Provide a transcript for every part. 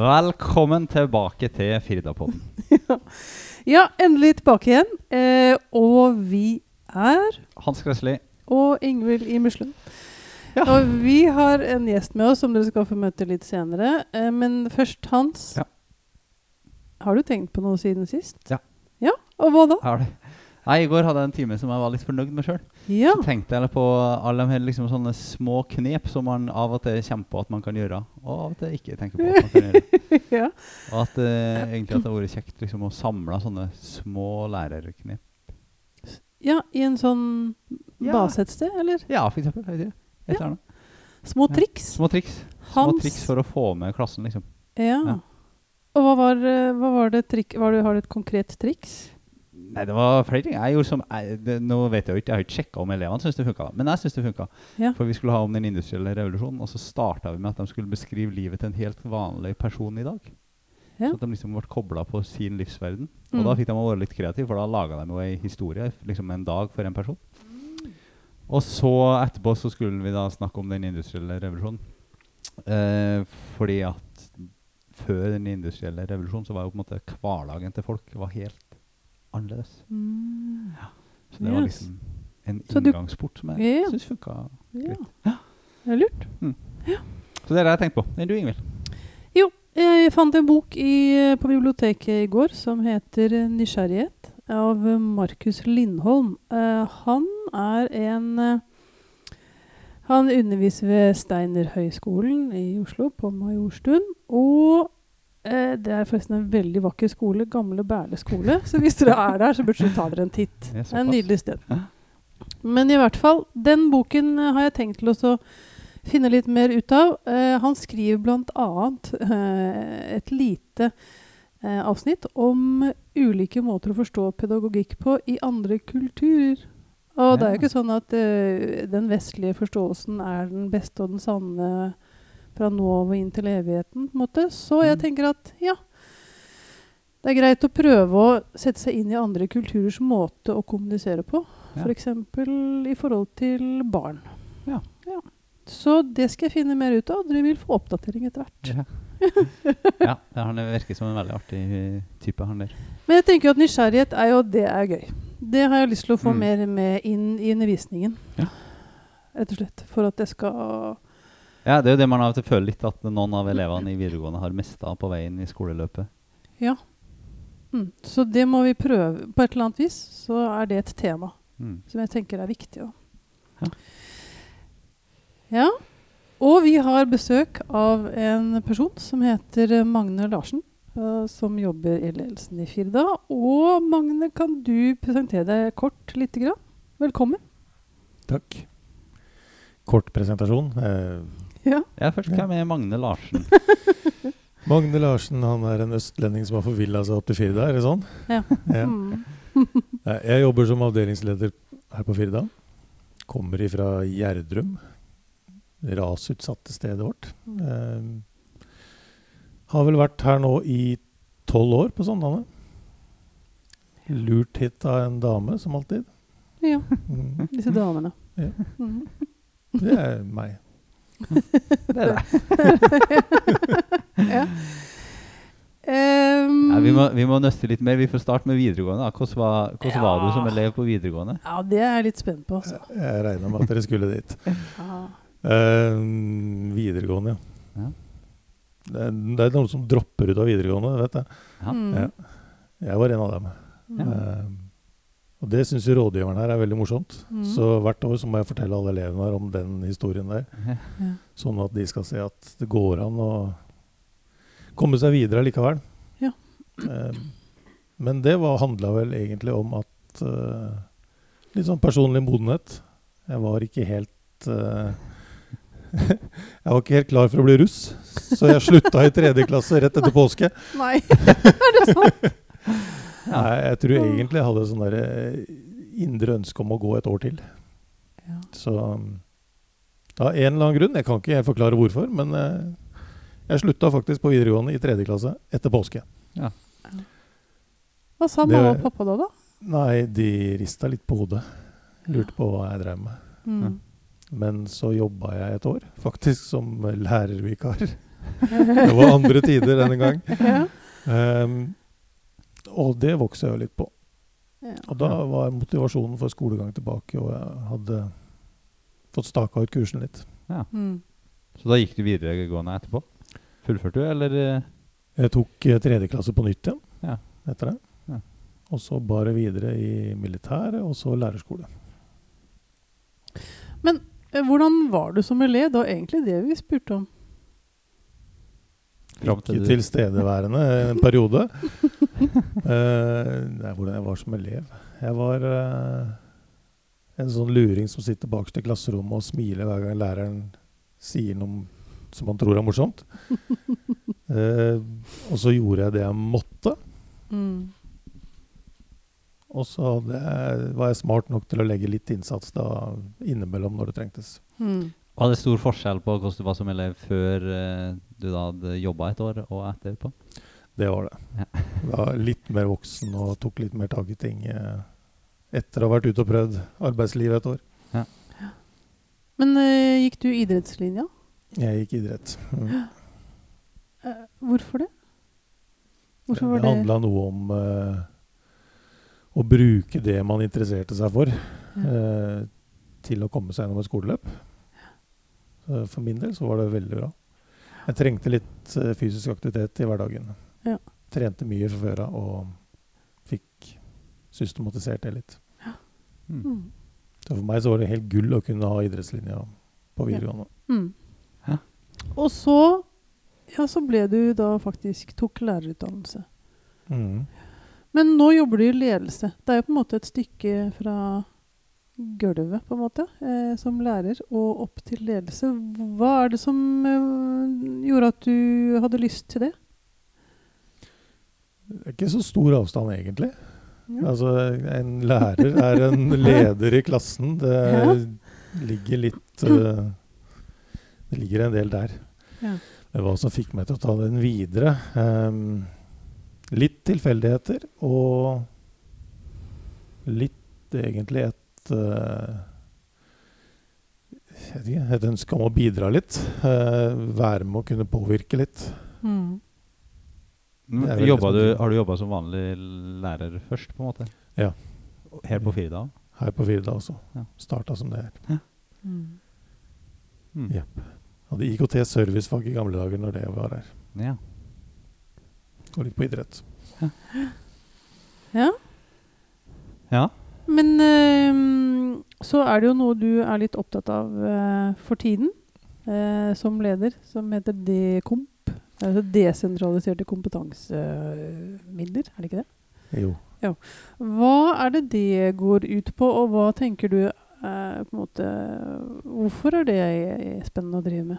Velkommen tilbake til Firdapodden. Ja, endelig tilbake igjen. Eh, og vi er Hans Gressli. og Ingvild i Muslund. Ja. Og vi har en gjest med oss som dere skal få møte litt senere. Eh, men først, Hans. Ja. Har du tenkt på noe siden sist? Ja. Ja, Og hva da? Nei, I går hadde jeg en time som jeg var litt fornøyd med sjøl. Ja. Så tenkte jeg på alle de her liksom sånne små knep som man av og til kommer på at man kan gjøre, og av og til ikke tenker på at man kan gjøre. ja. Og at uh, egentlig at det har vært kjekt liksom, å samle sånne små lærerknep. ja, i en sånn Ja. base et sted, eller? Ja, for eksempel. vet jeg. Et Ja. eller annet. Små triks. Små triks. Små triks for å få med klassen, liksom. Ja. Ja. Og hva var, eh, hva var det trikk, var det, Har du et konkret triks? Nei, det var flere ting. Jeg gjorde som jeg, det, Nå vet jeg jo ikke, jeg har ikke sjekka om elevene syns det funka, men jeg syns det funka. Ja. For vi skulle ha om den industrielle revolusjonen, og så starta vi med at de skulle beskrive livet til en helt vanlig person i dag. Ja. Så at de liksom ble kobla på sin livsverden. Og Mm. da fikk de være litt kreative, for da laga de jo ei historie, liksom en dag for en person. Og så etterpå så skulle vi da snakke om den industrielle revolusjonen. Eh, fordi at før den industrielle revolusjonen så var jo på en måte hverdagen til folk var helt annerledes. Mm. Så det var liksom en inngangsport som jeg Ja. syns funka. greit. Ja. Det er lurt. Så det er det jeg tenkte på. Enn du, Ingvild? Jo, jeg fant en bok i, på biblioteket i går som heter 'Nysgjerrighet' av Markus Lindholm. Uh, han er en uh, Han underviser ved Steinerhøgskolen i Oslo, på Majorstuen. Og eh, det er forresten en veldig vakker skole. Gamle Berle skole. Så hvis dere er der, så burde dere ta dere en titt. Det er et nydelig sted. Men i hvert fall, den boken eh, har jeg tenkt til å finne litt mer ut av. Eh, han skriver bl.a. Eh, et lite eh, avsnitt om ulike måter å forstå pedagogikk på i andre kulturer. Og det er jo ikke sånn at eh, den vestlige forståelsen er den beste og den sanne fra nå av og inn til evigheten. på en måte. Så jeg Mm. tenker at ja, det er greit å prøve å sette seg inn i andre kulturers måte å kommunisere på. Ja. F.eks. For i forhold til barn. Ja. Så det skal jeg finne mer ut av. Dere vil få oppdatering etter hvert. Ja. ja, han virker som en veldig artig eh, type, han der. Men jeg tenker at nysgjerrighet er jo det er gøy. Det har jeg lyst til å få Mm. mer med inn i undervisningen. Ja. Rett og slett. For at det skal Ja, det er jo det man av og til føler litt at noen av elevene i videregående har mista på veien i skoleløpet. Ja. Mm. Så det må vi prøve. På et eller annet vis så er det et tema Mm. som jeg tenker er viktig. Ja. ja. Og vi har besøk av en person som heter Magne Larsen. eh, som jobber i ledelsen i Firda. Og Magne, kan du presentere deg kort lite grann? Velkommen. Takk. Kort presentasjon. Eh, Ja. Ja, først hvem med Magne Larsen? Magne Larsen han er en østlending som har forvilla seg opp til Firda, er det sånn? Ja. Ja. Mm. Jeg jobber som avdelingsleder her på Firda. Kommer ifra Gjerdrum. Rasutsatte stedet vårt. Eh, har vel vært her nå i tolv år på Sandane. Lurt hit av en dame, som alltid. ja. Mm. Disse damene. Ja. Mm. Det er meg. Det er det. ja. Um, Ja, vi, må, vi må nøste litt mer. Vi får starte med videregående. Hvordan var, hvordan var du som elev på videregående? ja, det er jeg litt spent på, Også. Jeg regna med at dere skulle dit. Ja. Eh, videregående, ja. Ja. Det er, det er noen som dropper ut av videregående, vet jeg. Ja. Mm. Ja. Jeg var en av dem. Mm. Og det syns jo rådgiveren her er veldig morsomt. Mm. Så hvert år så må jeg fortelle alle elevene her om den historien der. Ja. Sånn at de skal se at det går an å komme seg videre likevel. Ja. Eh, men det handla vel egentlig om at eh, Litt sånn personlig modenhet. Jeg var ikke helt eh, Jeg var ikke helt klar for å bli russ, så jeg slutta i tredje klasse rett etter påske. Nei, er det sant? Ja. Nei, jeg tror egentlig jeg hadde sånn der eh, indre ønske om å gå et år til. Ja. Så um, av en eller annen grunn, jeg kan ikke forklare hvorfor, men eh, jeg slutta faktisk på videregående i tredje klasse etter påske. Hva sa Det- mamma og pappa da, da? Nei, de rista litt på hodet. Lurte på hva jeg drev med. Mm. Men så jobba jeg et år, faktisk som lærervikar. det var andre tider denne gang. Ja. Ehm, og det vokste jeg jo litt på. Ja. Og da var motivasjonen for skolegang tilbake, og jeg hadde fått staka ut kursen litt. Mm. Så da gikk du videregående etterpå? Fullførte du, eller? eh, Jeg tok tredjeklasse tredje klasse på nytt igjen Ja. etter det. Ja. Og så bare videre i militæret, og så lærerskole. Men Hvordan var du som elev? Det var egentlig det vi spurte om. Ikke tilstedeværende en periode. Eh, er hvordan jeg var som elev Jeg var eh, en sånn luring som sitter bakerst i klasserommet og smiler hver gang læreren sier noe som han tror er morsomt. Uh, og så gjorde jeg det jeg måtte. Mm. Og så hadde jeg, var jeg smart nok til å legge litt innsats da innimellom når det trengtes. Mm. Var det stor forskjell på hvordan du var som elev før eh, du da hadde jobba et år, og etterpå? Det var det. Ja. Var litt mer voksen og tok litt mer tak i ting eh, etter å ha vært ute og prøvd arbeidslivet et år. Men eh, gikk du idrettslinja? Jeg gikk idrett. Mm. Eh, hvorfor det? Hvorfor var det det handla noe om eh, å bruke det man interesserte seg for, eh, til å komme seg gjennom et skoleløp. Så for min del så var det veldig bra. Jeg trengte litt eh, fysisk aktivitet i hverdagen. Ja. Trente mye fra før av og fikk systematisert det litt. Mm. Mm. Så for meg så var det helt gull å kunne ha idrettslinja på videregående. Mm. Og så ja, så ble du da faktisk tok lærerutdannelse. Mm. Men nå jobber du i ledelse. Det er jo på en måte et stykke fra gulvet, på en måte, eh, som lærer, og opp til ledelse. Hva er det som eh, gjorde at du hadde lyst til det? Det er ikke så stor avstand, egentlig. Ja. Altså, en lærer er en leder i klassen. Det Ja. ligger litt uh, Det ligger en del der. Ja. Men hva som fikk meg til å ta den videre um, Litt tilfeldigheter og litt egentlig et uh, Et ønske om å bidra litt. Uh, være med å kunne påvirke litt. Mm. Mm, Det er vel Jobba det du, har du jobba som vanlig lærer først, på en måte? Ja. Her på Firda? Her på Firda også. Ja. Starta som det her. Ja. Mm. Ja. Hadde IKT servicefag i gamle dager når det var her. Ja. Og litt på idrett. Ja. ja. Men øh, så er det jo noe du er litt opptatt av øh, for tiden, øh, som leder, som heter DKOMP. Altså desentraliserte kompetansemidler, er det ikke det? Jo. Hva er det det går ut på, og hva tenker du eh, på en måte, Hvorfor er det spennende å drive med?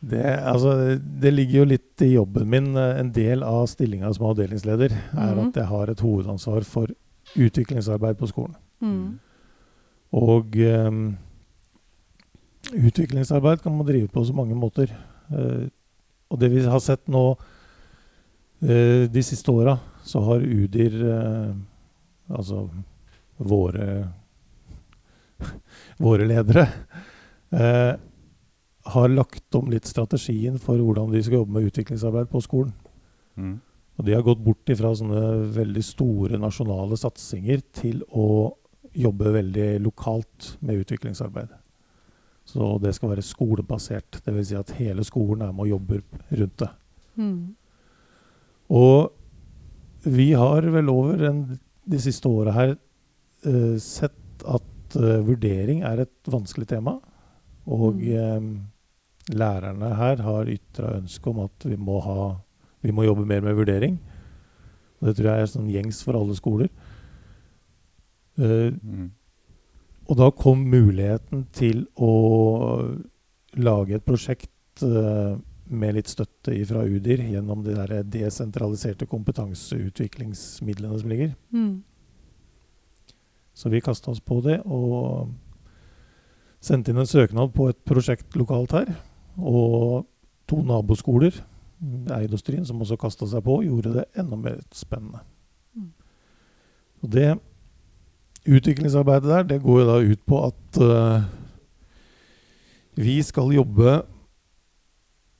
Det, altså, det ligger jo litt i jobben min. eh, En del av stillinga som avdelingsleder er mm. at jeg har et hovedansvar for utviklingsarbeid på skolen. Mm. Og um, utviklingsarbeid kan man drive på så mange måter. Eh, og det vi har sett nå eh, de siste åra, så har UDIR, eh, altså våre våre ledere, har lagt om litt strategien for hvordan de skal jobbe med utviklingsarbeid på skolen. Mm. Og de har gått bort ifra sånne veldig store nasjonale satsinger til å jobbe veldig lokalt med utviklingsarbeid. Så det skal være skolebasert. Dvs. Si at hele skolen er med og jobber rundt det. Mm. Og vi har vel over en, de siste åra her uh, sett at uh, vurdering er et vanskelig tema. Og Mm. uh, lærerne her har ytra ønske om at vi må, ha, vi må jobbe mer med vurdering. Og det tror jeg er sånn gjengs for alle skoler. Mm. Og da kom muligheten til å lage et prosjekt eh, med litt støtte fra UDIR gjennom de der desentraliserte kompetanseutviklingsmidlene som ligger. Mm. Så vi kasta oss på det og sendte inn en søknad på et prosjekt lokalt her. Og to naboskoler, Eidostrien, som også kasta seg på, gjorde det enda mer spennende. Mm. Og det utviklingsarbeidet der, det går jo da ut på at uh, vi skal jobbe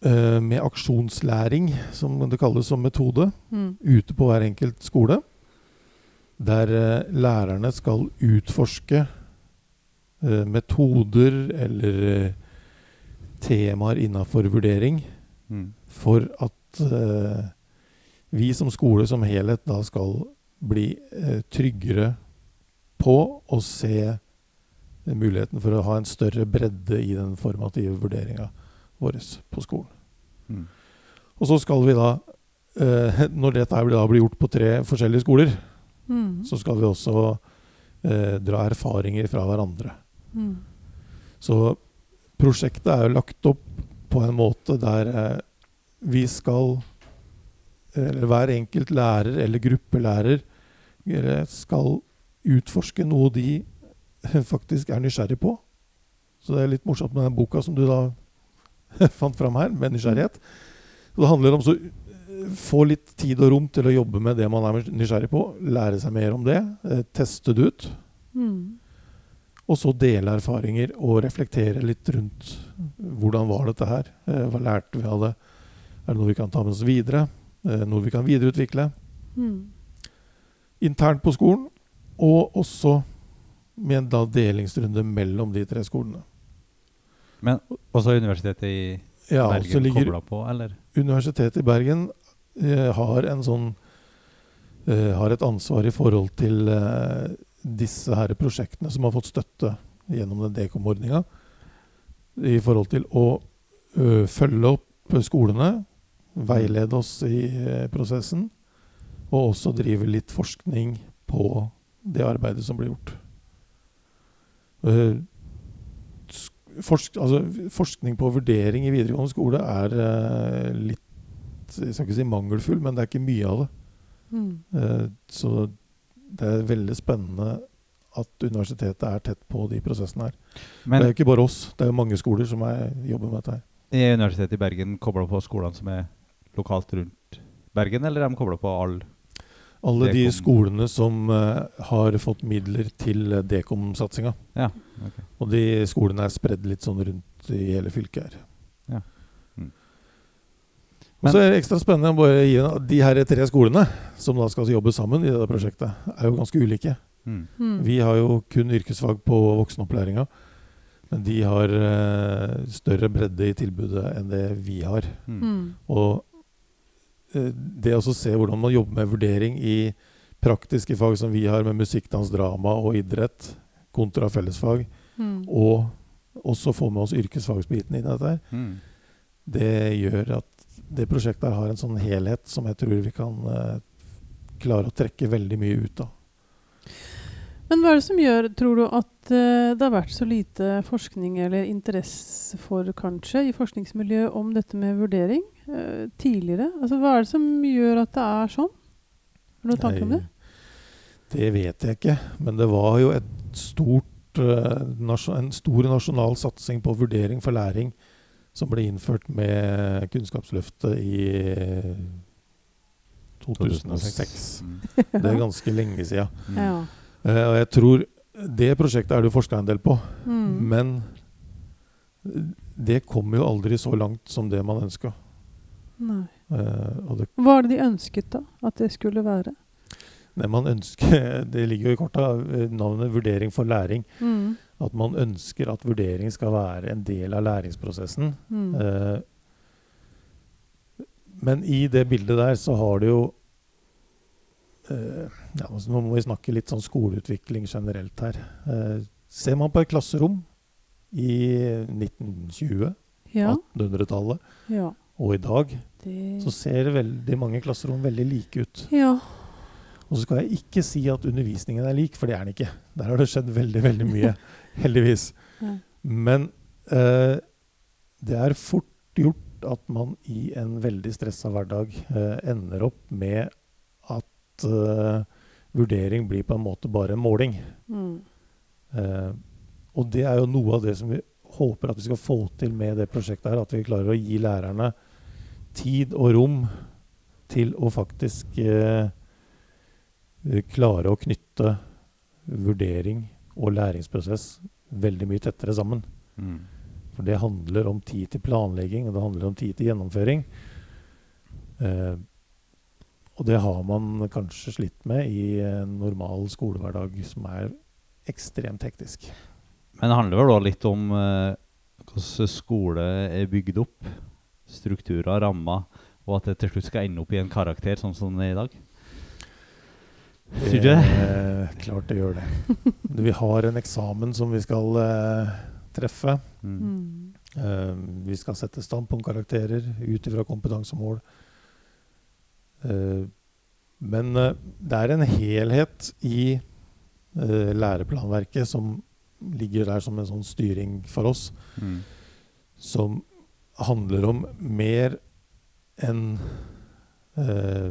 uh, med aksjonslæring, som det kalles som metode, Mm. ute på hver enkelt skole. Der uh, lærerne skal utforske eh, metoder eller temaer innafor vurdering Mm. for at vi som skole som helhet da skal bli tryggere på å se muligheten for å ha en større bredde i den formative vurderinga vår på skolen. Mm. Og så skal vi da, eh, når dette da blir gjort på tre forskjellige skoler, Mm. så skal vi også eh, dra erfaringer fra hverandre. Mm. Så prosjektet er jo lagt opp på en måte der eh, vi skal Eller hver enkelt lærer eller gruppelærer eh, skal utforske noe de faktisk er nysgjerrig på. Så det er litt morsomt med den boka som du da fant fram her, med nysgjerrighet. Så det handler om å få litt tid og rom til å jobbe med det man er nysgjerrig på. Lære seg mer om det. eh, Teste det ut. Mm. Og så dele erfaringer og reflektere litt rundt hvordan var dette her. Eh, hva lærte vi av det? Er det noe vi kan ta med oss videre? Eh, noe vi kan videreutvikle Mm. internt på skolen? Og også med en da delingsrunde mellom de tre skolene. Men også Universitetet i Ja, Bergen kobla på, eller? Universitetet i Bergen eh, har en sånn eh, Har et ansvar i forhold til eh, disse her prosjektene som har fått støtte gjennom den Dekom-ordninga. I forhold til å ø, følge opp skolene, veilede oss i eh, prosessen, og også drive litt forskning på det arbeidet som blir gjort. Eh, Forsk, altså, forskning på vurdering i videregående skole er uh, litt Jeg skal ikke si mangelfull, men det er ikke mye av det. Mm. Uh, så det er veldig spennende at universitetet er tett på de prosessene her. det er jo ikke bare oss, det er jo mange skoler som er, jobber med dette her. er Universitetet i Bergen kobla på skolene som er lokalt rundt Bergen, eller er de kobla på alle? Alle de skolene som uh, har fått midler til eh, Dekom-satsinga. Ja, okay. Og de skolene er spredd litt sånn rundt i hele fylket her. Ja. Mm. Og så er det ekstra spennende å bare gi De her tre skolene som da skal jobbe sammen i dette prosjektet, er jo ganske ulike. Mm. Mm. Vi har jo kun yrkesfag på voksenopplæringa. Men de har uh, større bredde i tilbudet enn det vi har. Mm. Mm. Og det å se hvordan man jobber med vurdering i praktiske fag som vi har med musikk, dans, drama og idrett, kontra fellesfag, Mm. og også få med oss yrkesfagsbiten inn i dette, her, Mm. det gjør at det prosjektet her har en sånn helhet som jeg tror vi kan eh, klare å trekke veldig mye ut av. Men hva er det som gjør, tror du, at eh, det har vært så lite forskning eller interesse for, kanskje, i forskningsmiljøet om dette med vurdering eh, tidligere? Altså, hva er det som gjør at det er sånn? Har du noen tanker om det? Det vet jeg ikke, men det var jo et stort, eh, en stor nasjonal satsing på vurdering for læring som ble innført med Kunnskapsløftet i eh, 2006. Mm. Det er ganske lenge. Mm. Ja. Eh, og jeg tror det prosjektet er det forska en del på, Mm. men det kom jo aldri så langt som det man ønska. Nei. Hva er det de ønsket, da? At det skulle være? Det man ønsker, det ligger jo i korta, eh, navnet 'vurdering for læring'. Mm. At man ønsker at vurdering skal være en del av læringsprosessen. Mm. Eh, men i det bildet der så har det jo eh, ja, altså Nå må vi snakke litt sånn skoleutvikling generelt her. Eh, ser man på et klasserom i 1920, Ja. 1800-tallet ja. og i dag, Det så ser veldig mange klasserom veldig like ut. Ja. Og så skal jeg ikke si at undervisningen er lik, for det er den ikke. Der har det skjedd veldig, veldig mye, heldigvis. Men eh, det er fort gjort at man i en veldig stressa hverdag eh, ender opp med at eh, vurdering blir på en måte bare en måling. Mm. Uh, og det er jo noe av det som vi håper at vi skal få til med det prosjektet her. At vi klarer å gi lærerne tid og rom til å faktisk eh, eh, klare å knytte vurdering og læringsprosess veldig mye tettere sammen. Mm. For det handler om tid til planlegging, og det handler om tid til gjennomføring. Eh, og det har man kanskje slitt med i en normal skolehverdag som er ekstremt hektisk. Men det handler vel da litt om eh, hvordan skole er bygd opp. Strukturer, rammer, og at det til slutt skal ende opp i en karakter sånn som den er i dag. Syns du det? Eh, klart det gjør det. Vi har en eksamen som vi skal eh, treffe. Mm. Mm. Eh, vi skal sette standpunktkarakterer ut ifra kompetansemål. Eh, men eh, det er en helhet i eh, læreplanverket som ligger der som en sånn styring for oss, Mm. som handler om mer enn eh,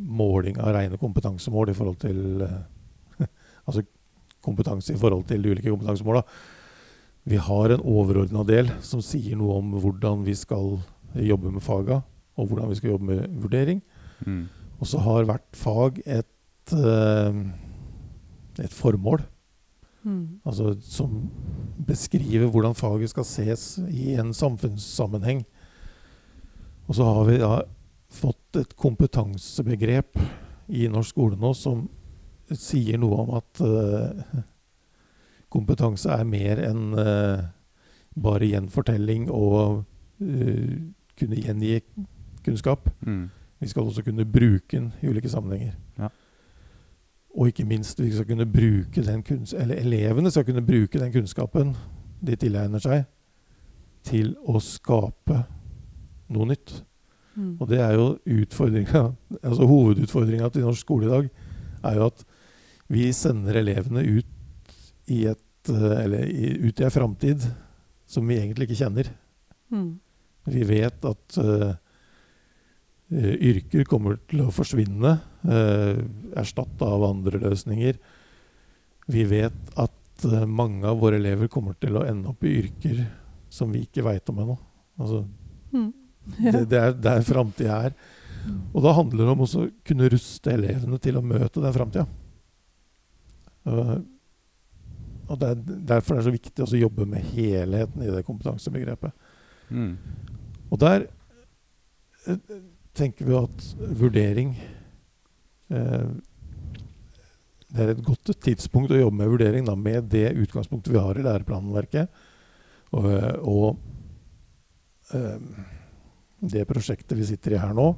måling av rene kompetansemål i forhold til eh, Altså kompetanse i forhold til de ulike kompetansemåla. Vi har en overordna del som sier noe om hvordan vi skal jobbe med faga, og hvordan vi skal jobbe med vurdering. Mm. Og så har hvert fag et, eh, et formål, Mm. altså som beskriver hvordan faget skal ses i en samfunnssammenheng. Og så har vi da fått et kompetansebegrep i norsk skole nå som sier noe om at uh, kompetanse er mer enn uh, bare gjenfortelling og uh, kunne gjengi kunnskap. Mm. Vi skal også kunne bruke den i ulike sammenhenger. Ja. Og ikke minst, vi skal kunne bruke den kunns eller elevene skal kunne bruke den kunnskapen de tilegner seg, til å skape noe nytt. Mm. Og det er jo utfordringa Altså hovedutfordringa til norsk skole i dag er jo at vi sender elevene ut i et eh, Eller i, ut i ei framtid som vi egentlig ikke kjenner. Mm. Vi vet at eh, yrker kommer til å forsvinne, uh, erstatta av andre løsninger. Vi vet at eh, mange av våre elever kommer til å ende opp i yrker som vi ikke veit om ennå. Altså, Mm. Ja. det, det er der framtida er. Og da handler det om å kunne ruste elevene til å møte den framtida. og det er, derfor er det så viktig å jobbe med helheten i det kompetansebegrepet. Mm. Og der eh, tenker vi at vurdering eh, Det er et godt tidspunkt å jobbe med vurdering da, med det utgangspunktet vi har i læreplanverket. Og, og eh, det prosjektet vi sitter i her nå,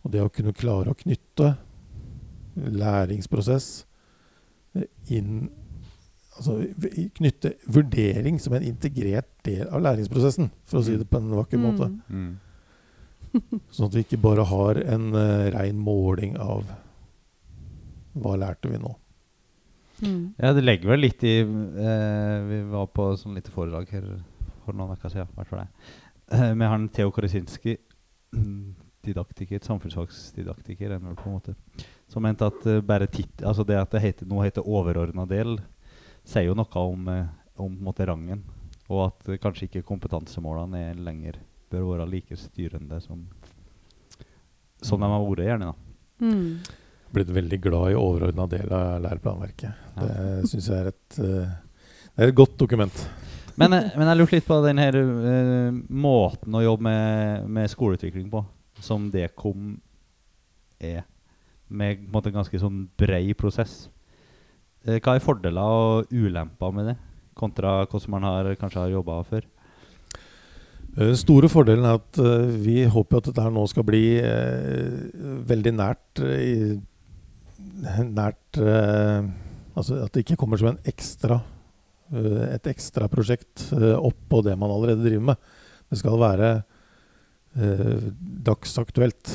og det å kunne klare å knytte læringsprosess eh, inn Altså knytte vurdering som en integrert del av læringsprosessen, for å si det på en vakker måte. Mm. Sånn at vi ikke bare har en uh, rein måling av hva lærte vi nå. Mm. Ja, det legger vel litt i eh, Vi var på sånn lite foredrag her for noen uker siden, hvert fall. Eh, med han Theo Koresinski, didaktiker, samfunnsfagsdidaktiker, er på en måte, som mente at eh, bare titt, altså det at det heter, noe heter overordna del, sier jo noe om, eh, om på en måte rangen, og at eh, kanskje ikke kompetansemålene er lenger bør være like styrende som, som de har vært, gjerne. da. Mm. Blitt veldig glad i overordna del av læreplanverket. Ja. Det syns jeg er et, uh, det er et godt dokument. Men, eh, men jeg lurte litt på den her eh, måten å jobbe med, med skoleutvikling på, som Dekom er, med på en måte en ganske sånn brei prosess. Uh, hva er fordeler og ulemper med det, kontra hvordan man har, kanskje har jobba før? Den store fordelen er at eh, vi håper at dette her nå skal bli eh, veldig nært eh, Nært Altså at det ikke kommer som en ekstra et ekstraprosjekt uh, oppå det man allerede driver med. Det skal være dagsaktuelt.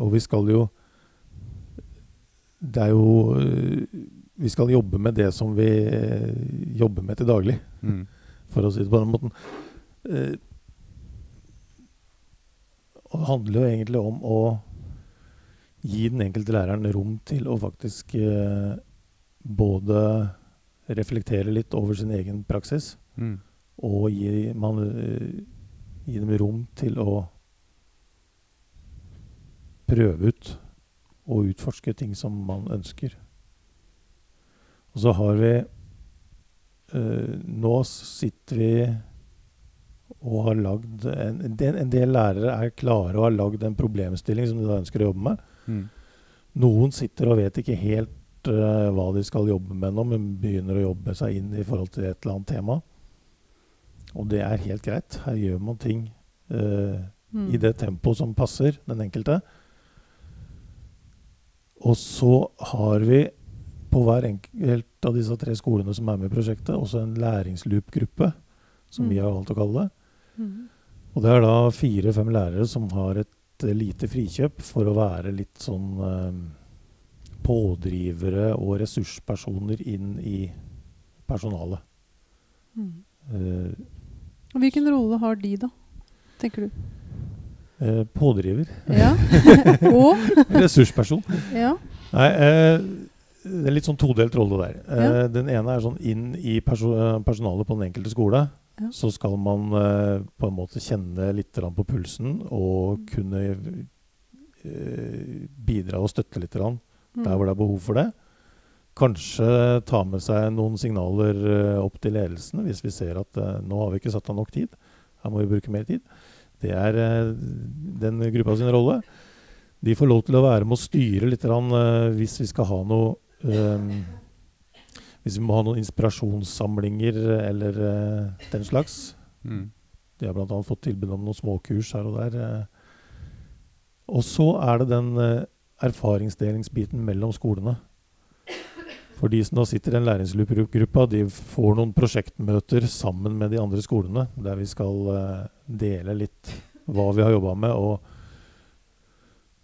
Og vi skal jo Det er jo Vi skal jobbe med det som vi jobber med til daglig, for å si det på den måten. Eh, og det handler jo egentlig om å gi den enkelte læreren rom til å faktisk eh, både reflektere litt over sin egen praksis, Mm. og gi, man, eh, gi dem rom til å prøve ut og utforske ting som man ønsker. Og så har vi eh, Nå sitter vi og har lagd en, en, del, lærere er klare og har lagd en problemstilling som de da ønsker å jobbe med. Mm. Noen sitter og vet ikke helt uh, hva de skal jobbe med nå, men begynner å jobbe seg inn i forhold til et eller annet tema. Og det er helt greit. Her gjør man ting uh, Mm. i det tempoet som passer den enkelte. Og så har vi på hver enkelt av disse tre skolene som er med i prosjektet, også en læringsloop-gruppe, som vi Mm. har valgt å kalle det. Mm. Og det er da fire-fem lærere som har et lite frikjøp for å være litt sånn eh, pådrivere og ressurspersoner inn i personalet. Mm. Eh, Hvilken rolle har de, da? Tenker du? eh, pådriver. Ja. Og Ressursperson. Ja. Nei, eh, det er litt sånn todelt rolle der. Eh, Ja. Den ene er sånn inn i perso personalet på den enkelte skole. Ja. Så skal man eh, på en måte kjenne litt på pulsen og Mm. kunne eh, bidra og støtte litt Mm. der hvor det er behov for det. Kanskje ta med seg noen signaler eh, opp til ledelsen hvis vi ser at eh, nå har vi ikke satt av nok tid. Her må vi bruke mer tid. Det er eh, den gruppa sin rolle. De får lov til å være med å styre litt eh, hvis vi skal ha noe Hvis vi må ha noen inspirasjonssamlinger eller uh, den slags. Mm. De har bl.a. fått tilbud om noen småkurs her og der. eh. Og så er det den eh, erfaringsdelingsbiten mellom skolene. For de som da sitter i den læringsgruppa, de får noen prosjektmøter sammen med de andre skolene, der vi skal uh, dele litt hva vi har jobba med, og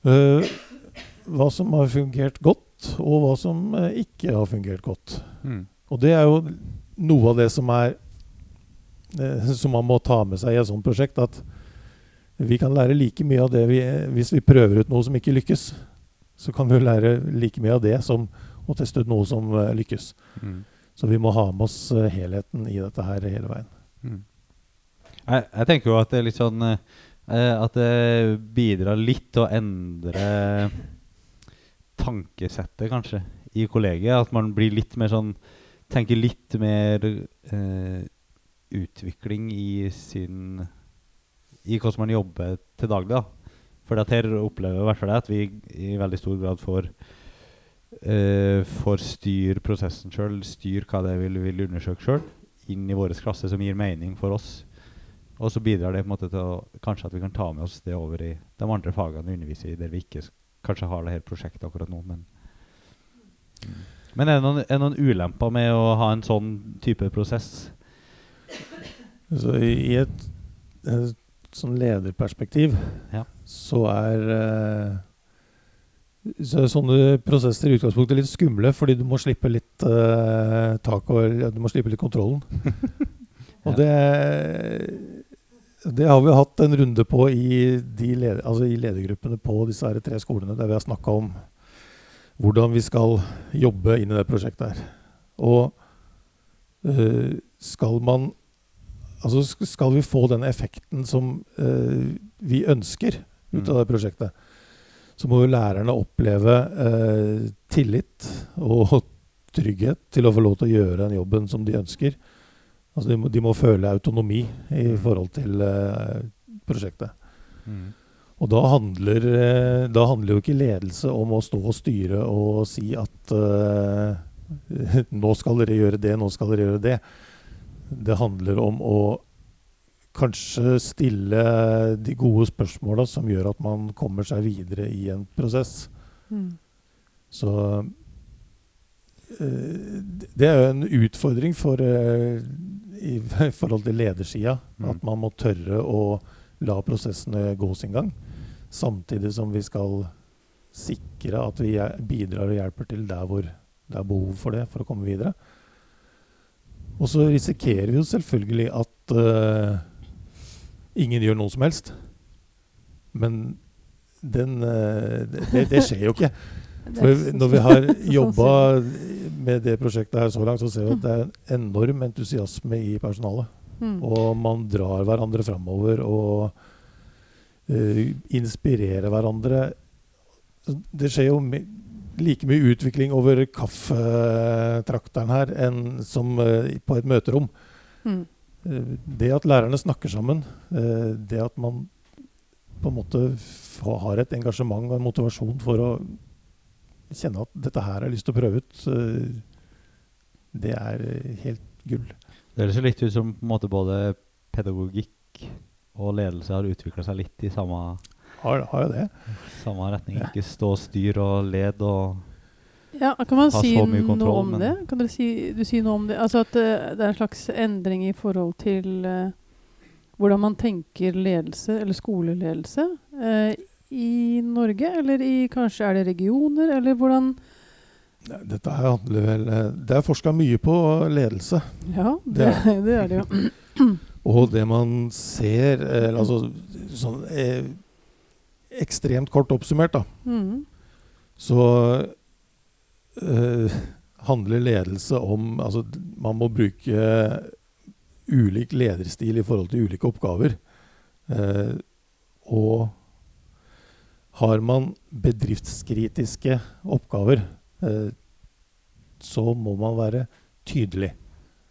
uh, hva som har fungert godt, og hva som eh, ikke har fungert godt. Mm. Og det er jo noe av det som er eh, Som man må ta med seg i et sånt prosjekt. At vi kan lære like mye av det vi, hvis vi prøver ut noe som ikke lykkes. Så kan vi jo lære like mye av det som å teste ut noe som eh, lykkes. Mm. Så vi må ha med oss eh, helheten i dette her hele veien. Mm. Jeg, jeg tenker jo at det er litt sånn eh, eh, At det bidrar litt til å endre tankesettet, kanskje, i kollegiet. At man blir litt mer sånn Tenker litt mer eh, utvikling i sin I hvordan man jobber til daglig. da For at her opplever i hvert fall at vi i veldig stor grad får eh, får styre prosessen sjøl, styre hva det er vi vil undersøke sjøl, inn i vår klasse som gir mening for oss. Og så bidrar det på en måte til å, kanskje at vi kan ta med oss det over i de andre fagene vi underviser i, der vi ikke s- kanskje har det her prosjektet akkurat nå. Men, Mm. men er, det noen, er det noen ulemper med å ha en sånn type prosess? Så i et, eh, sånn lederperspektiv Ja. så er eh, så sånne prosesser i utgangspunktet litt skumle, fordi du må slippe litt uh, tak og du må slippe litt kontrollen. og det, det har vi hatt en runde på i, de leder, altså i ledergruppene på disse her tre skolene, der vi har snakka om hvordan vi skal jobbe inn i det prosjektet her. Og eh, skal man Altså skal vi få den effekten som eh, vi ønsker ut av Mm. det prosjektet, så må jo lærerne oppleve eh, tillit og trygghet til å få lov til å gjøre den jobben som de ønsker. Altså de, må, de må føle autonomi i Mm. forhold til uh, prosjektet. Mm. Og da handler, eh, da handler jo ikke ledelse om å stå og styre og si at uh, nå skal dere gjøre det, nå skal dere gjøre det. Det handler om å kanskje stille de gode spørsmåla som gjør at man kommer seg videre i en prosess. Mm. Så uh, det er jo en utfordring for, eh, i forhold til ledersida. Mm. At man må tørre å la prosessene gå sin gang. Samtidig som vi skal sikre at vi bidrar og hjelper til der hvor det er behov for det for å komme videre. Og så risikerer vi jo selvfølgelig at uh, ingen gjør noe som helst. Men den, uh, det, det- skjer jo ikke. For når vi har jobba. Med det prosjektet her så langt, så ser vi at det er en enorm entusiasme i personalet. Mm. Og man drar hverandre framover og uh, inspirerer hverandre. Det skjer jo like mye utvikling over kaffetrakteren her enn som uh, på et møterom. Mm. Uh, Det at lærerne snakker sammen, det at man på en måte har et engasjement og en motivasjon for å kjenne at dette her har jeg lyst til å prøve ut, det er eh, helt gull. Det høres litt ut som på en måte både pedagogikk og ledelse har utvikla seg litt i samme, Har, har jo det? samme retning. Ja. Ikke stå og styr og led og Ja, kan man Ha si så mye noe kontroll, om men- det? Kan dere si, du si noe om det? Altså at uh, det er en slags endring i forhold til uh, hvordan man tenker ledelse, eller skoleledelse, eh, i Norge? Eller i kanskje er det regioner, eller hvordan Nei, Dette her handler vel eh, Det er forska mye på ledelse. Ja, det, Det det er det jo. Og det man ser eh, Altså sånn eh, ekstremt kort oppsummert, da, Mm. så eh, handler ledelse om Altså man må bruke ulik lederstil i forhold til ulike oppgaver. Eh, og har man bedriftskritiske oppgaver, eh, så må man være tydelig.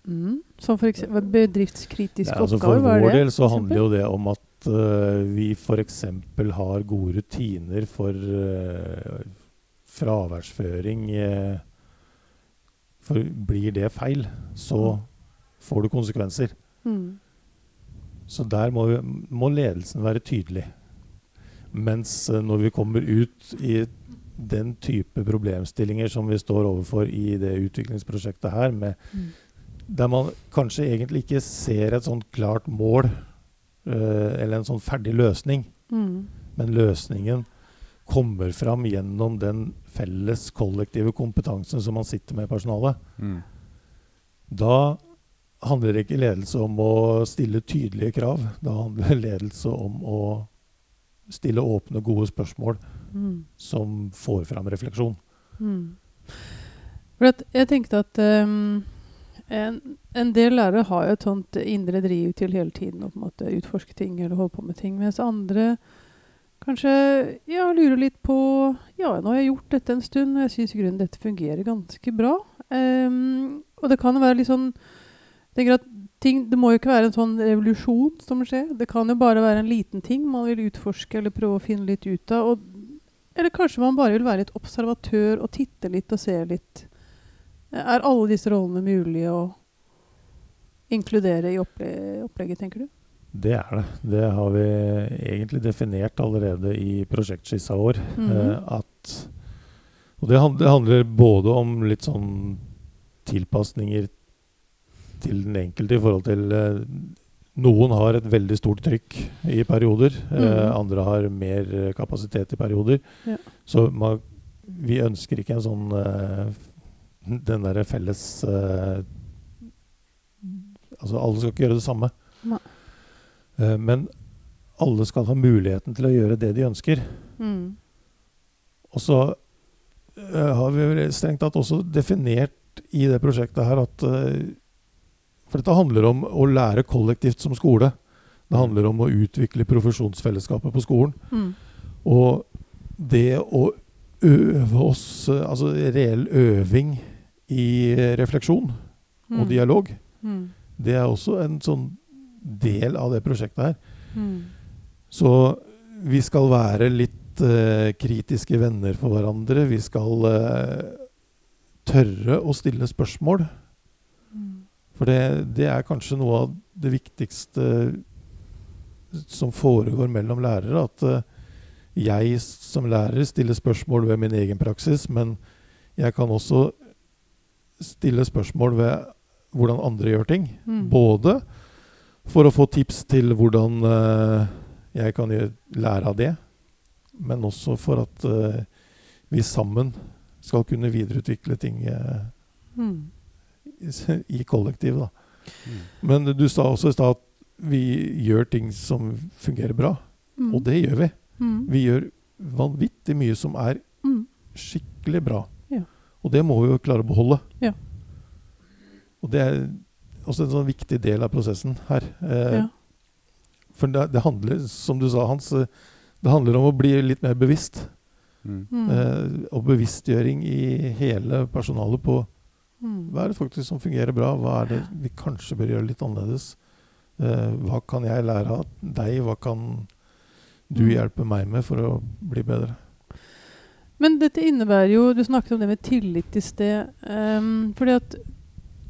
Mm. Som eksempel bedriftskritiske Ja, altså oppgaver, for vår det? del så handler jo det om at uh, vi f.eks. har gode rutiner for uh, fraværsføring. Uh, for blir det feil, så får du konsekvenser. Mm. Så der må, vi, må ledelsen være tydelig. Mens eh, når vi kommer ut i den type problemstillinger som vi står overfor i det utviklingsprosjektet her, med, Mm. der man kanskje egentlig ikke ser et sånt klart mål eh, eller en sånn ferdig løsning, Mm. men løsningen kommer fram gjennom den felles kollektive kompetansen som man sitter med i personalet. mm. Da handler ikke ledelse om å stille tydelige krav. Da handler ledelse om å stille åpne, gode spørsmål Mm. som får fram refleksjon. Mm. Jeg tenkte at um, en, en del lærere har jo et sånt indre driv til hele tiden å på en måte utforske ting eller holde på med ting, mens andre kanskje ja, lurer litt på Ja, nå har jeg gjort dette en stund, og jeg syns i grunnen dette fungerer ganske bra. Um, og det kan være litt sånn jeg tenker at ting, Det må jo ikke være en sånn revolusjon som skjer. Det kan jo bare være en liten ting man vil utforske eller prøve å finne litt ut av. Og eller kanskje man bare vil være litt observatør og titte litt og se litt. Er alle disse rollene mulige å inkludere i opple opplegget, tenker du? Det er det. Det har vi egentlig definert allerede i prosjektskissa vår. Mhm. eh, at, og det handler både om litt sånn tilpasninger til den enkelte i forhold til eh, Noen har et veldig stort trykk i perioder. eh, Mhm. andre har mer eh, kapasitet i perioder. Ja. Så man, vi ønsker ikke en sånn eh, Den derre felles eh, Altså alle skal ikke gjøre det samme. Men alle skal ha muligheten til å gjøre det de ønsker. Mm. Og så har vi strengt tatt også definert i det prosjektet her at For dette handler om å lære kollektivt som skole. Det handler om å utvikle profesjonsfellesskapet på skolen. Mm. Og det å øve oss Altså reell øving i refleksjon refleksjon og Mm. dialog, Mm. det er også en sånn del av det prosjektet her. Mm. Så vi skal være litt eh, kritiske venner for hverandre. Vi skal uh, tørre å stille spørsmål. For det, det er kanskje noe av det viktigste som foregår mellom lærere. At eh, jeg som lærer stiller spørsmål ved min egen praksis, men jeg kan også stille spørsmål ved hvordan andre gjør ting. Mm. Både for å få tips til hvordan eh, jeg kan lære av det, men også for at eh, vi sammen skal kunne videreutvikle ting Mm. i, kollektiv. Da. Mm. Men du sa også i stad at vi gjør ting som fungerer bra, Mm. og det gjør vi. Mm. Vi gjør vanvittig mye som er Mm. skikkelig bra. Ja. Og det må vi jo klare å beholde. Ja. Og det er også en sånn viktig del av prosessen her. Eh, Ja. For det, det handler, som du sa, Hans, eh, det handler om å bli litt mer bevisst. Mm. Mm. Eh, og bevisstgjøring i hele personalet på. Hva er det faktisk som fungerer bra, hva er det vi kanskje bør gjøre litt annerledes. Uh, hva kan jeg lære av deg? Hva kan du Mm. hjelpe meg med for å bli bedre? Men dette innebærer jo Du snakket om det med tillit i sted. Um, fordi at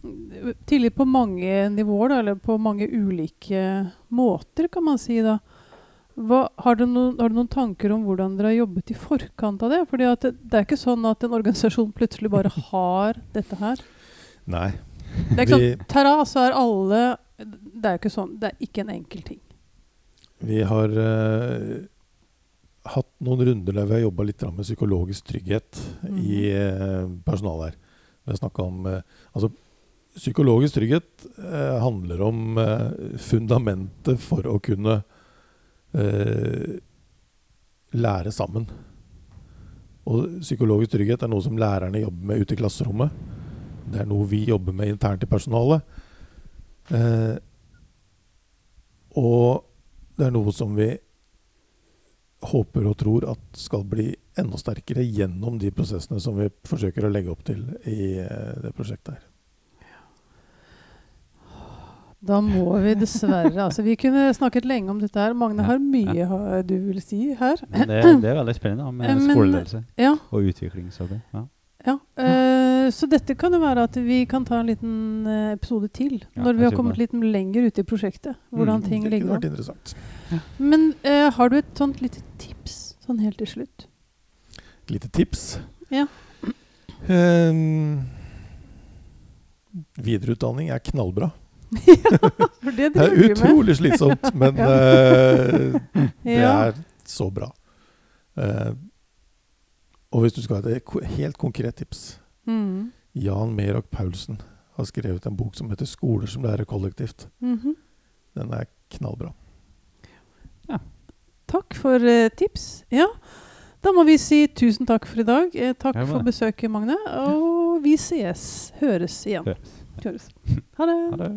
mm, Tillit på mange nivåer, da, eller på mange ulike måter, kan man si. da. Hva, har, du noen, har du noen tanker om hvordan dere har jobbet i forkant av det? Fordi det, det er ikke sånn at en organisasjon plutselig bare har dette her. Nei. Det er ikke Vi- sånn, Tara, så er alle Det er ikke sånn, det er ikke en enkel ting. Vi har uh, hatt noen runder der vi har jobba litt med psykologisk trygghet i uh, personalet her. Vi har om uh, Altså, psykologisk trygghet handler om fundamentet for å kunne eh, lære sammen. Og psykologisk trygghet er noe som lærerne jobber med ute i klasserommet. Det er noe vi jobber med internt i personalet. Eh, og det er noe som vi håper og tror at skal bli enda sterkere gjennom de prosessene som vi forsøker å legge opp til i eh, det prosjektet her. Da må vi dessverre altså Vi kunne snakket lenge om dette her. Magne Ja, har mye ha- du vil si her. Men det, det er veldig spennende med Eh, Men- skoleledelse Ja, og utviklingsarbeid. Ja. ja. Eh, så dette kan jo være at vi kan ta en liten eh, episode til. Ja, når vi har kommet det. litt lenger ute i prosjektet. Hvordan Mm, ting Det ligger vært an. interessant. Men eh, har du et sånt lite tips sånn helt til slutt? Et lite tips. Ja. Um, videreutdanning er knallbra. For det Det er driver vi med. utrolig slitsomt, men Ja. eh, det er så bra. Uh, og hvis du skal ha et helt konkret tips Mm. Jan Merok Paulsen har skrevet en bok som heter 'Skoler som lærer kollektivt'. Mhm. Den er knallbra. Takk for uh, tips. Ja, da må vi si tusen takk for i dag. Eh, takk Ja, det for besøket, Magne. Og vi ses. Høres igjen. Høres. Høres. Ha det. Ha det.